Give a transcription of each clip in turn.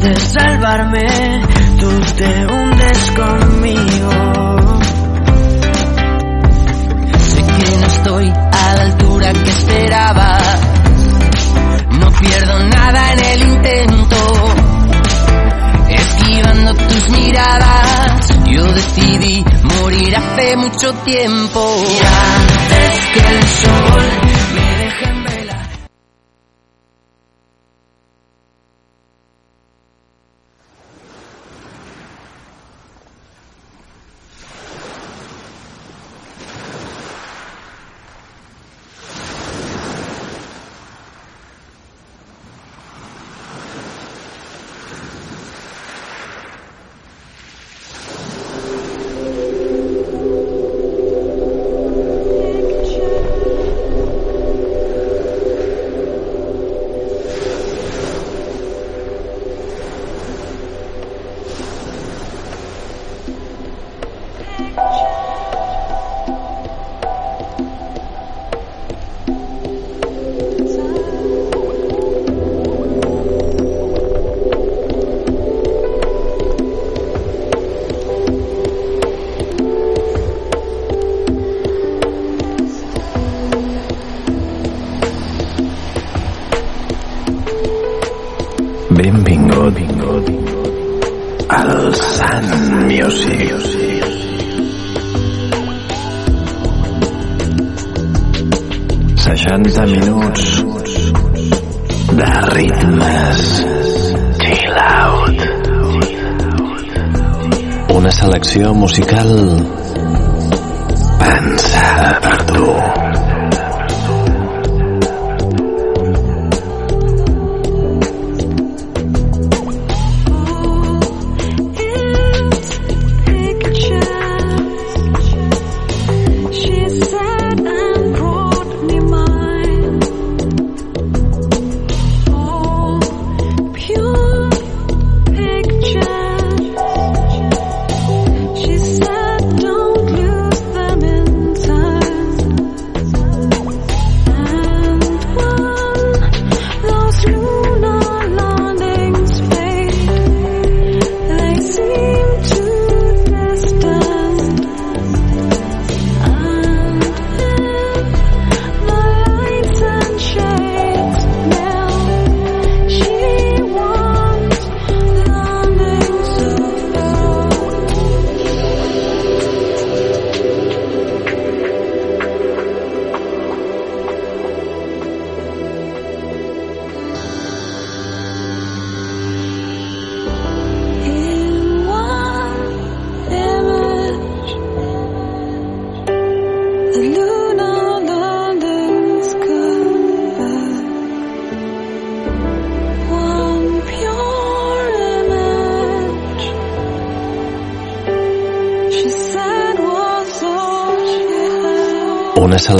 de salvarme, tú te hundes conmigo. Sé que no estoy a la altura que esperaba, no pierdo nada en el intento, esquivando tus miradas, yo decidí morir hace mucho tiempo. Y antes que el sol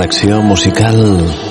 selecció musical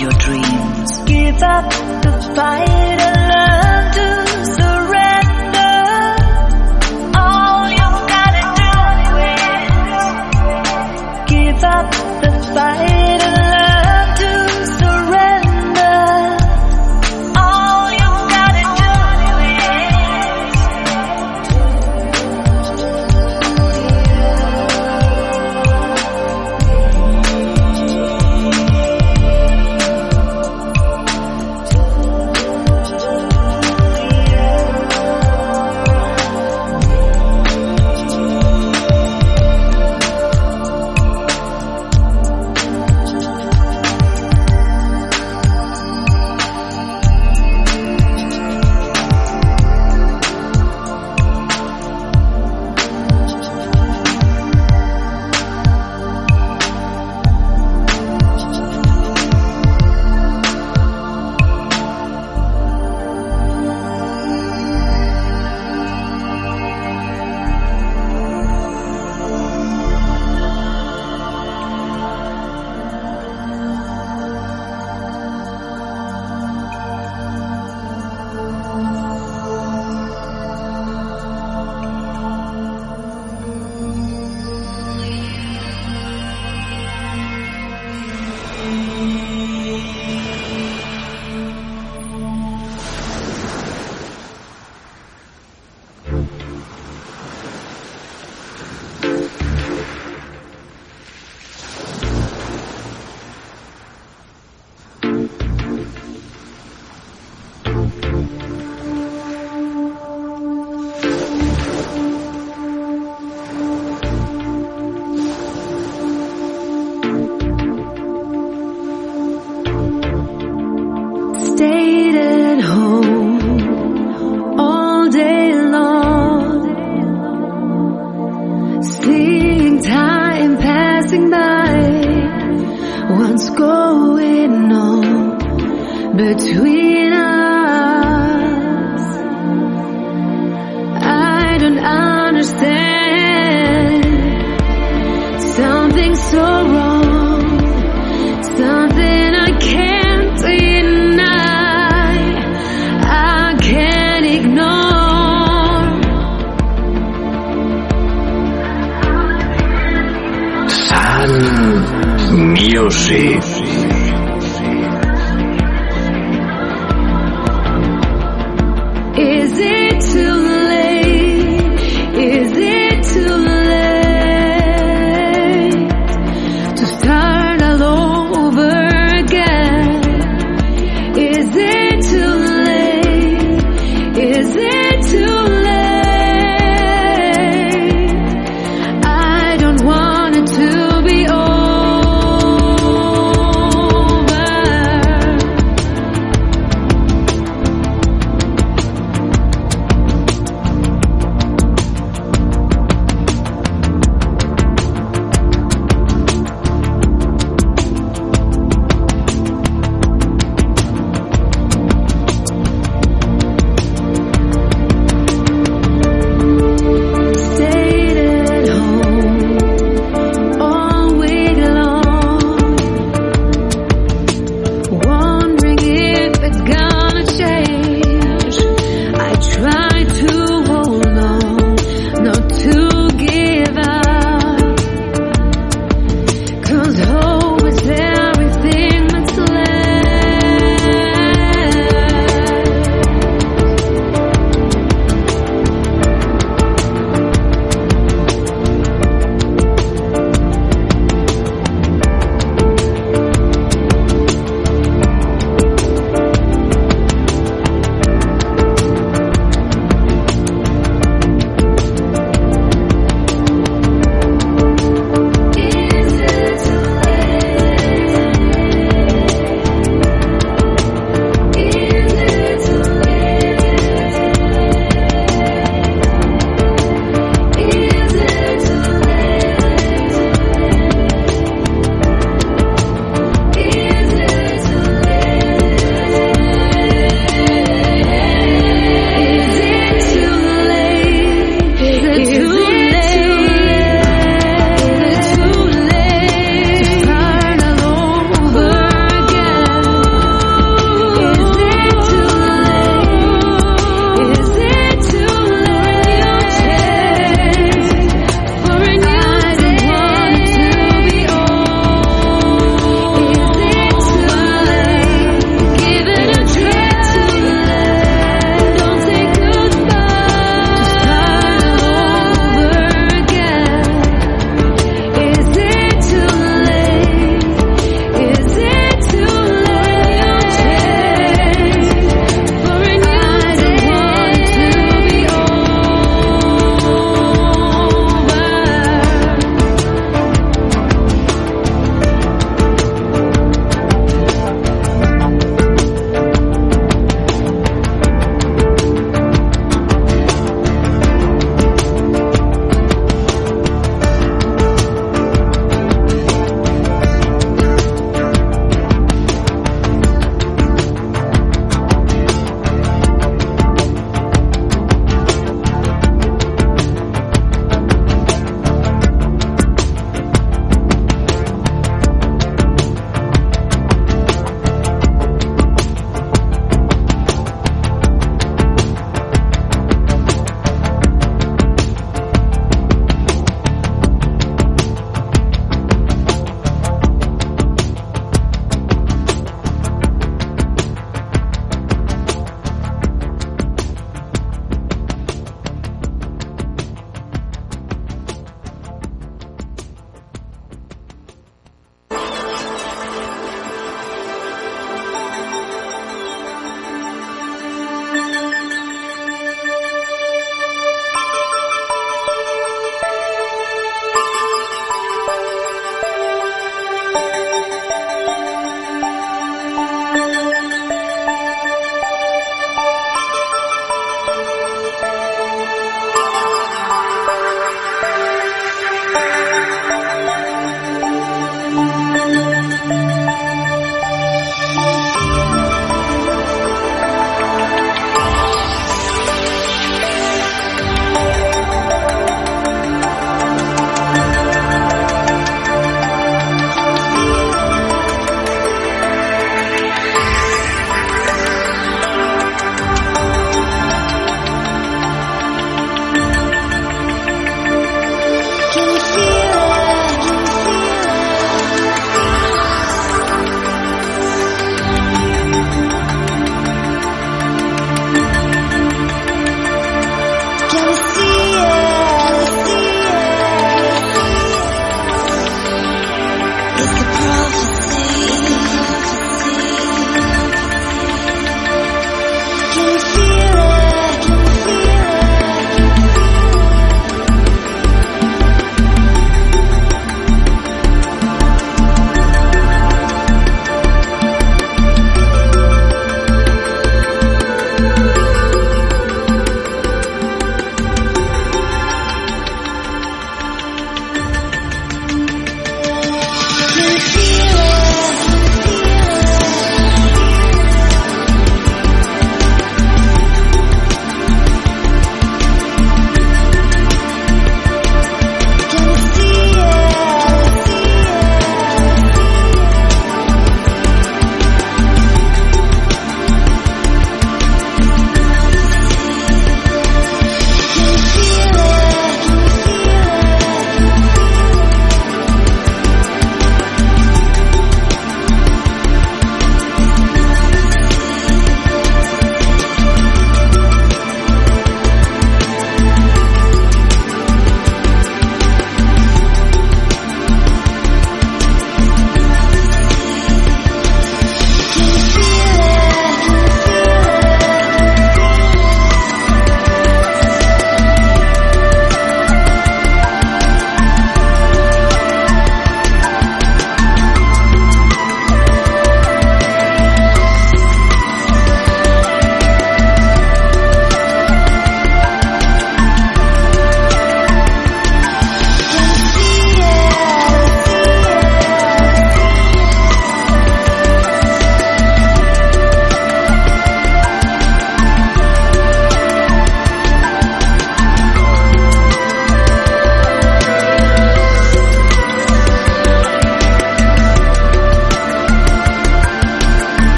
your dreams. Give up the fight.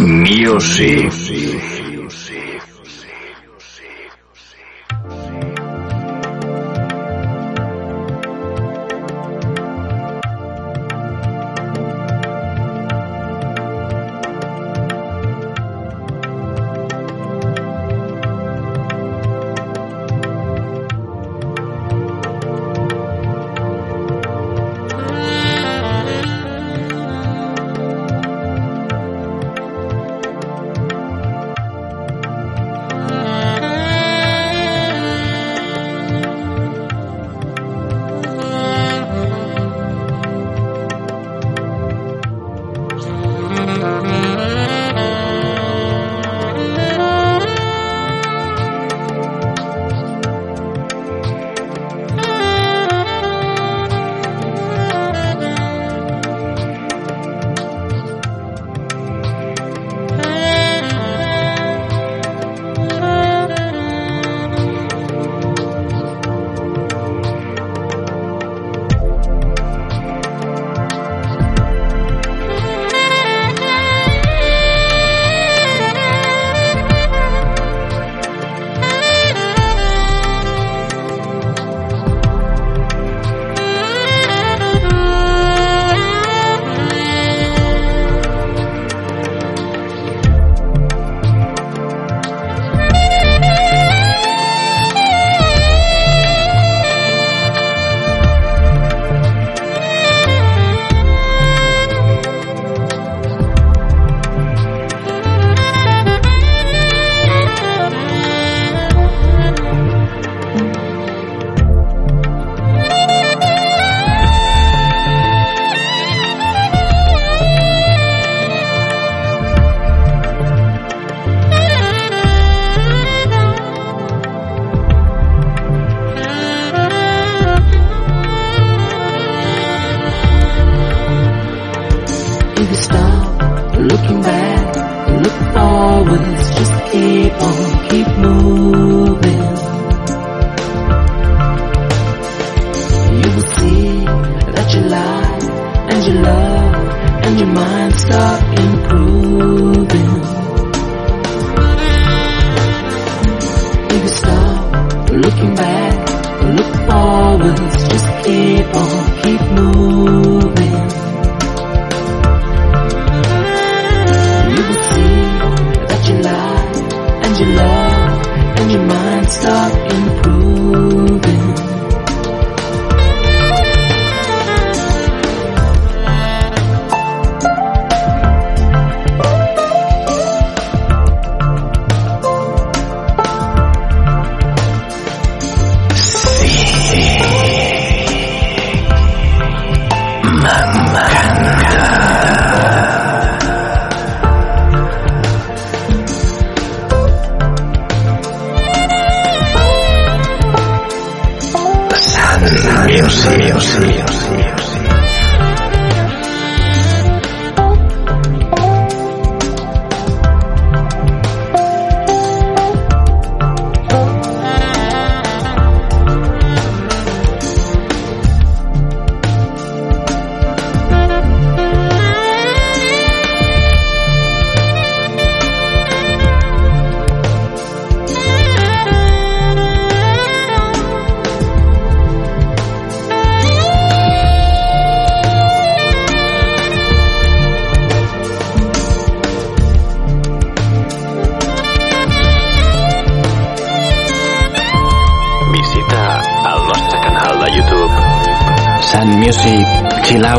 Music.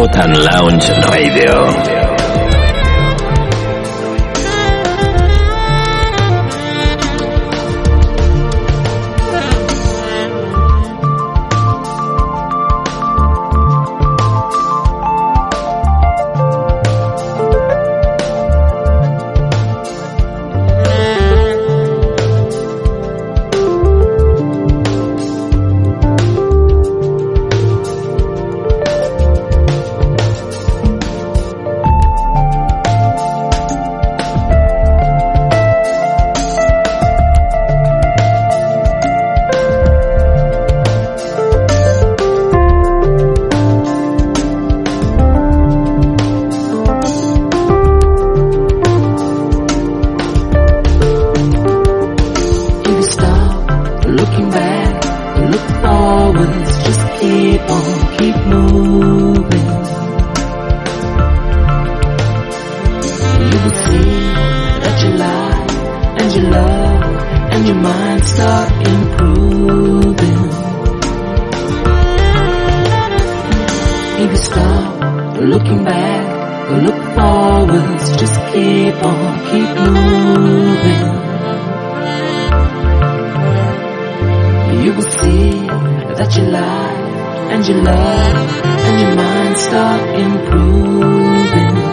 Cloud and Lounge Radio. will see that your life and your love and your mind start improving.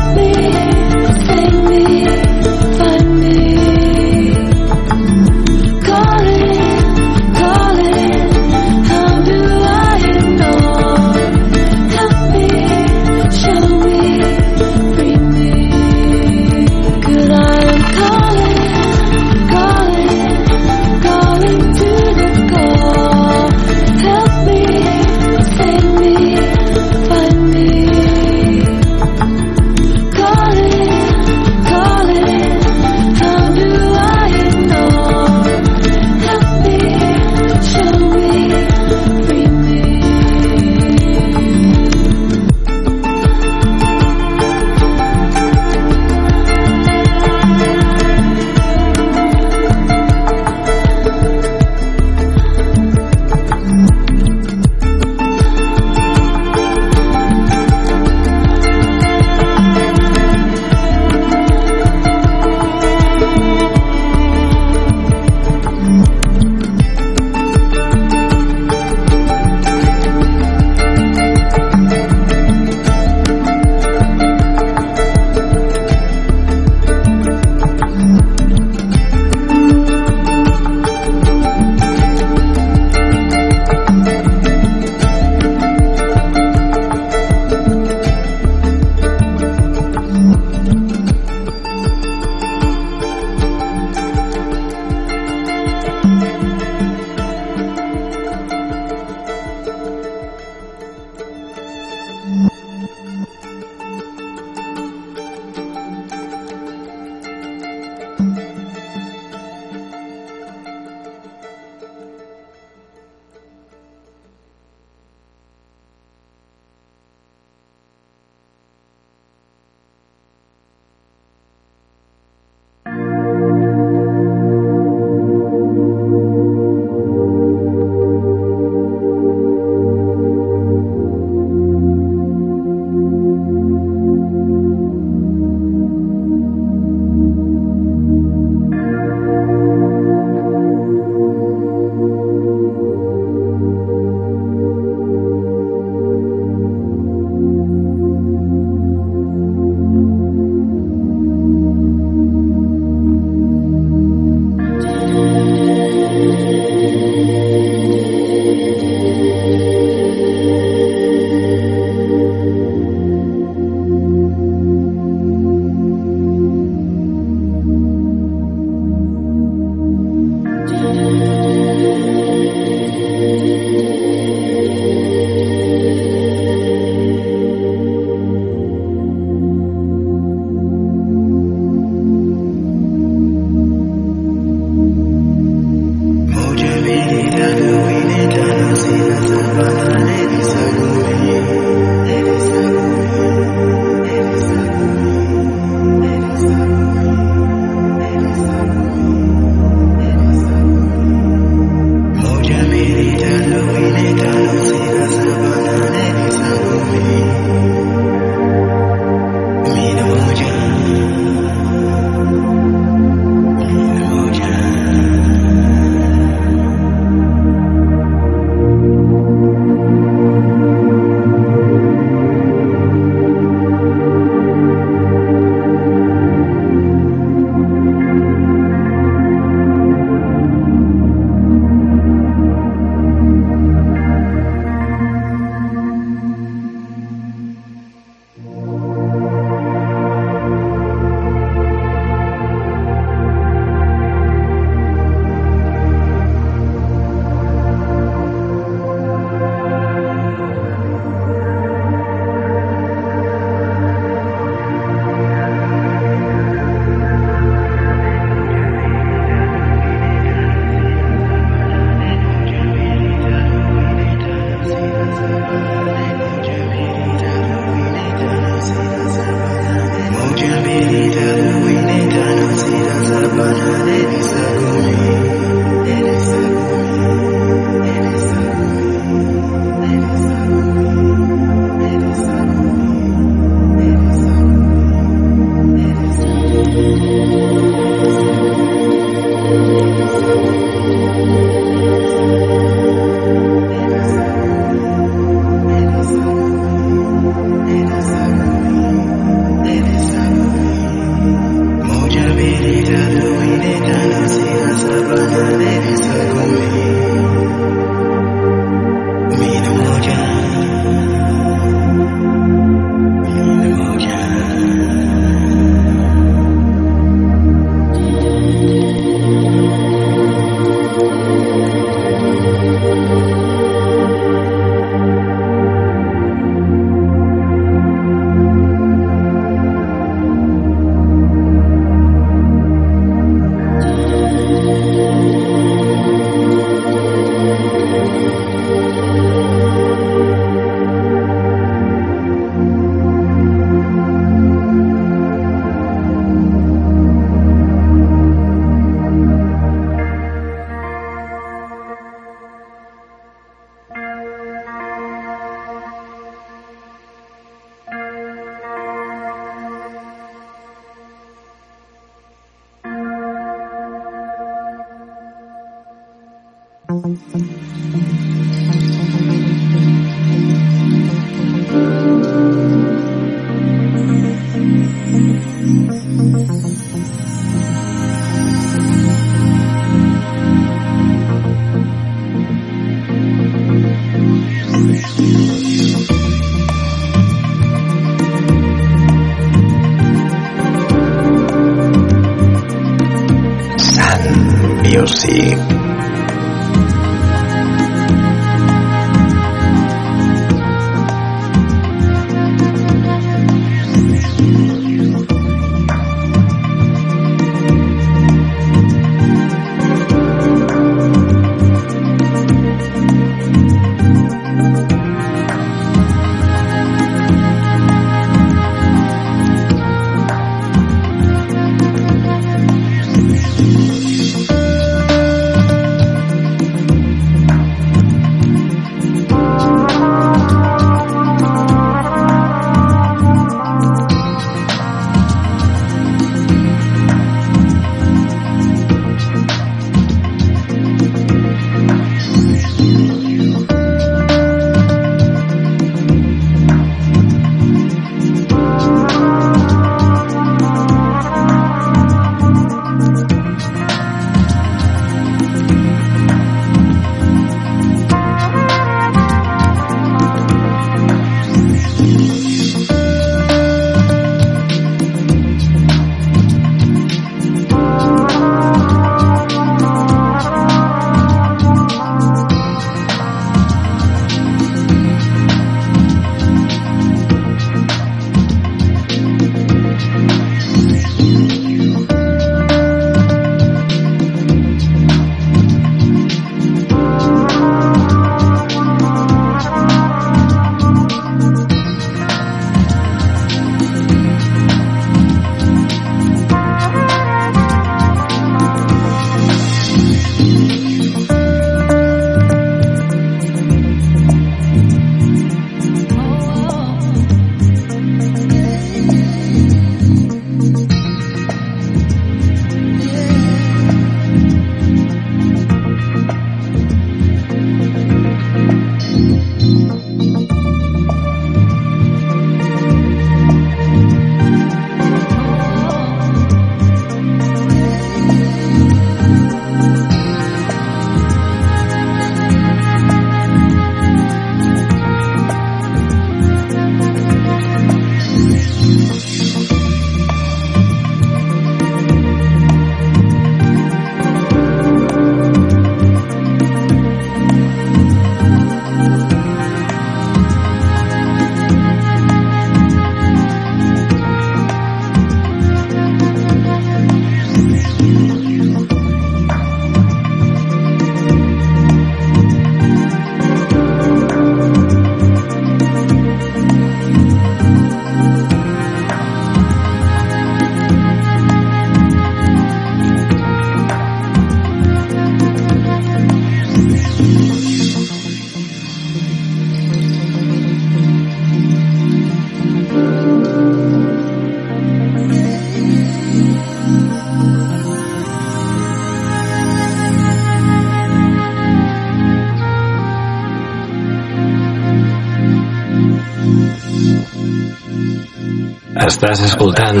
Estàs escoltant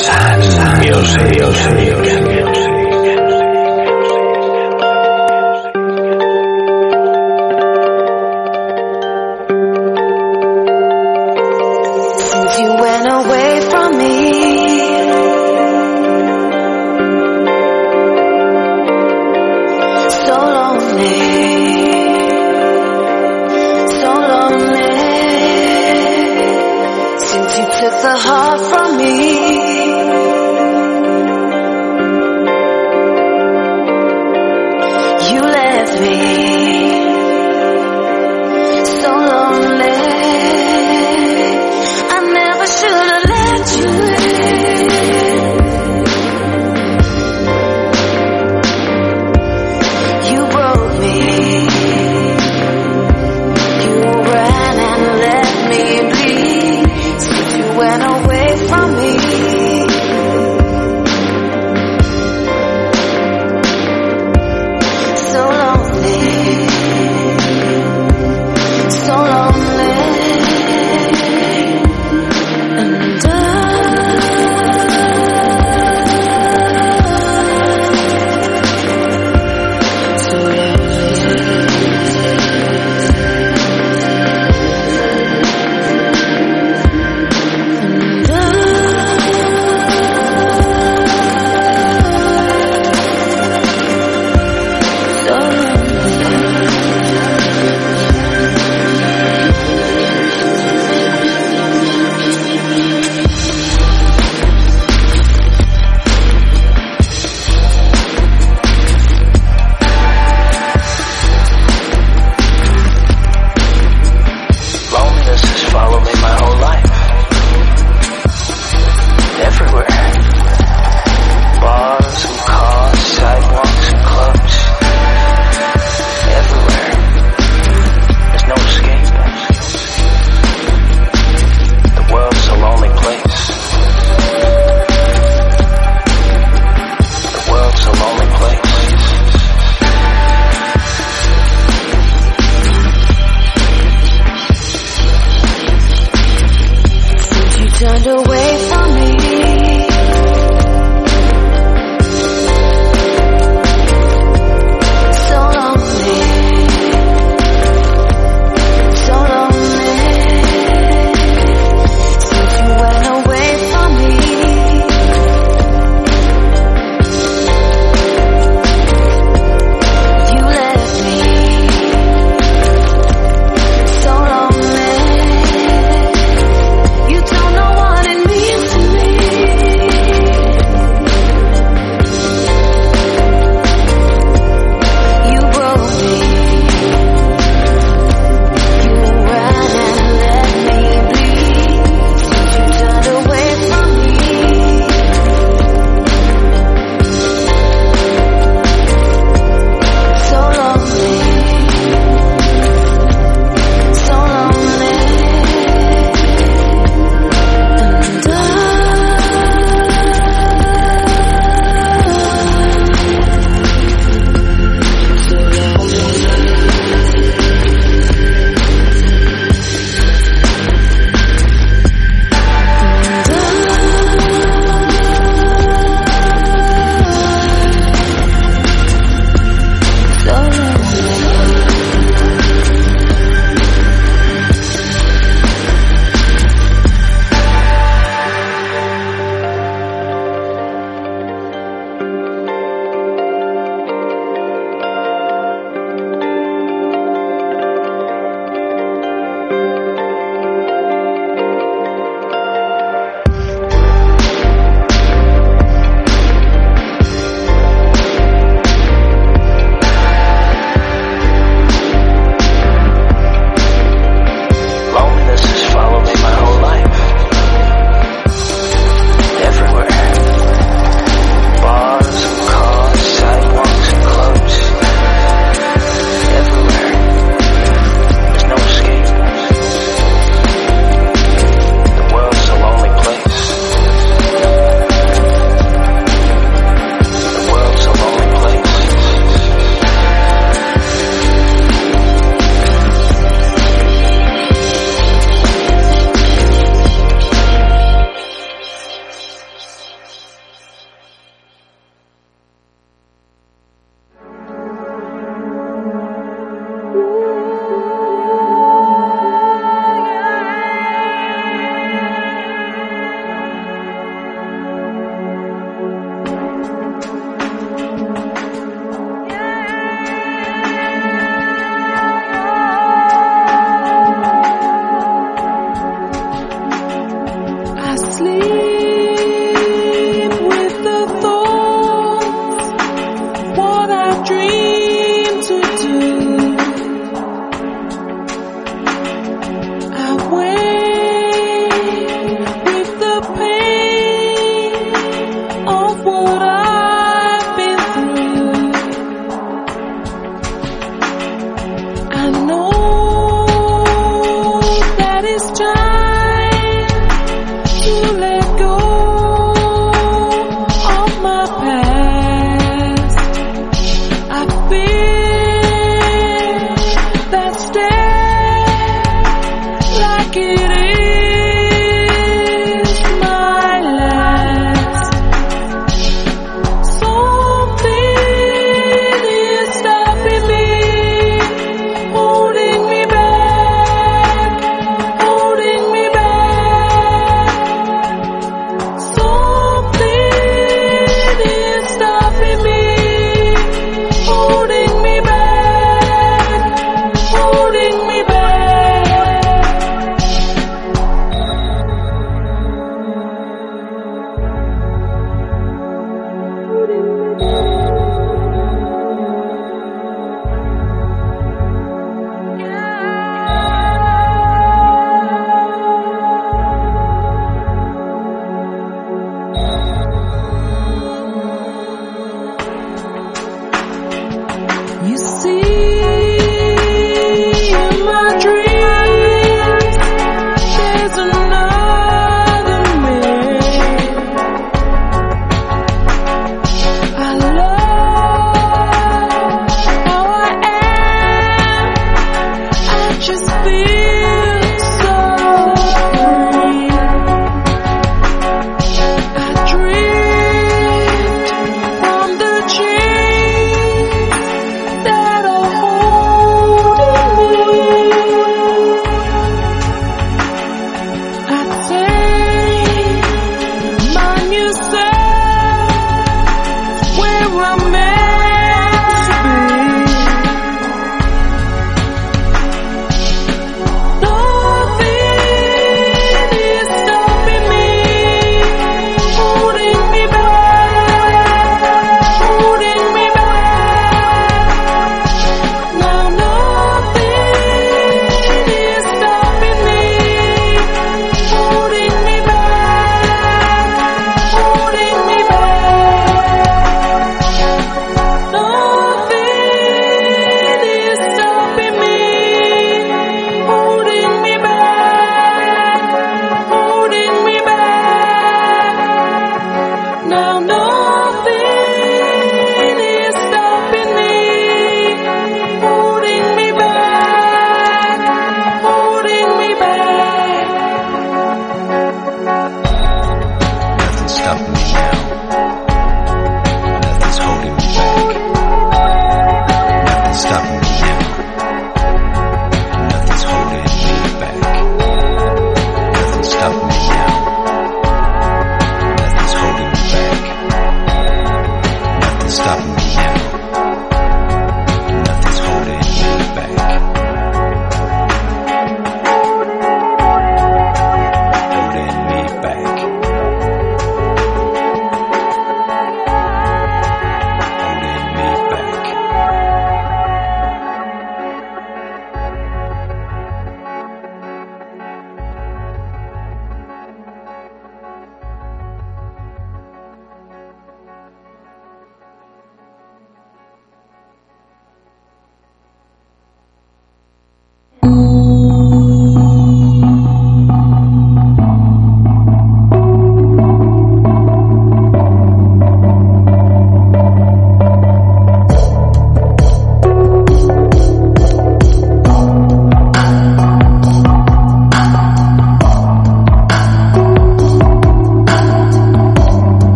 Sant Music.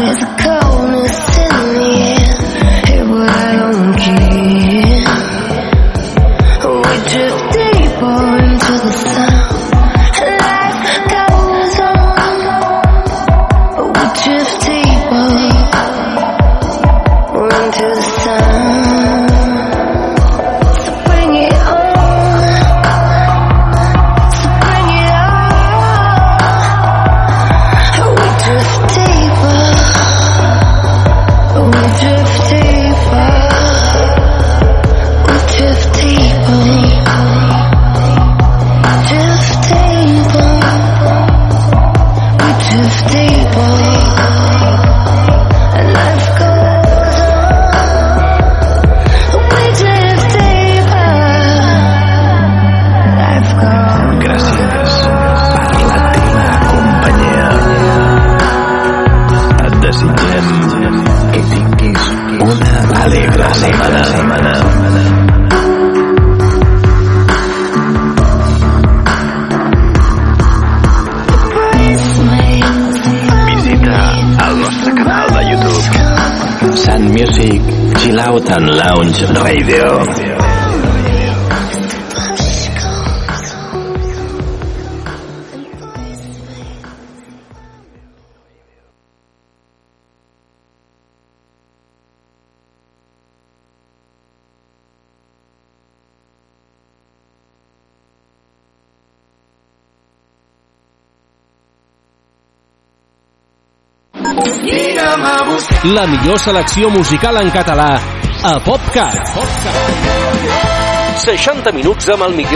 There's a millor selecció musical en català a PopCat. 60 minuts amb el millor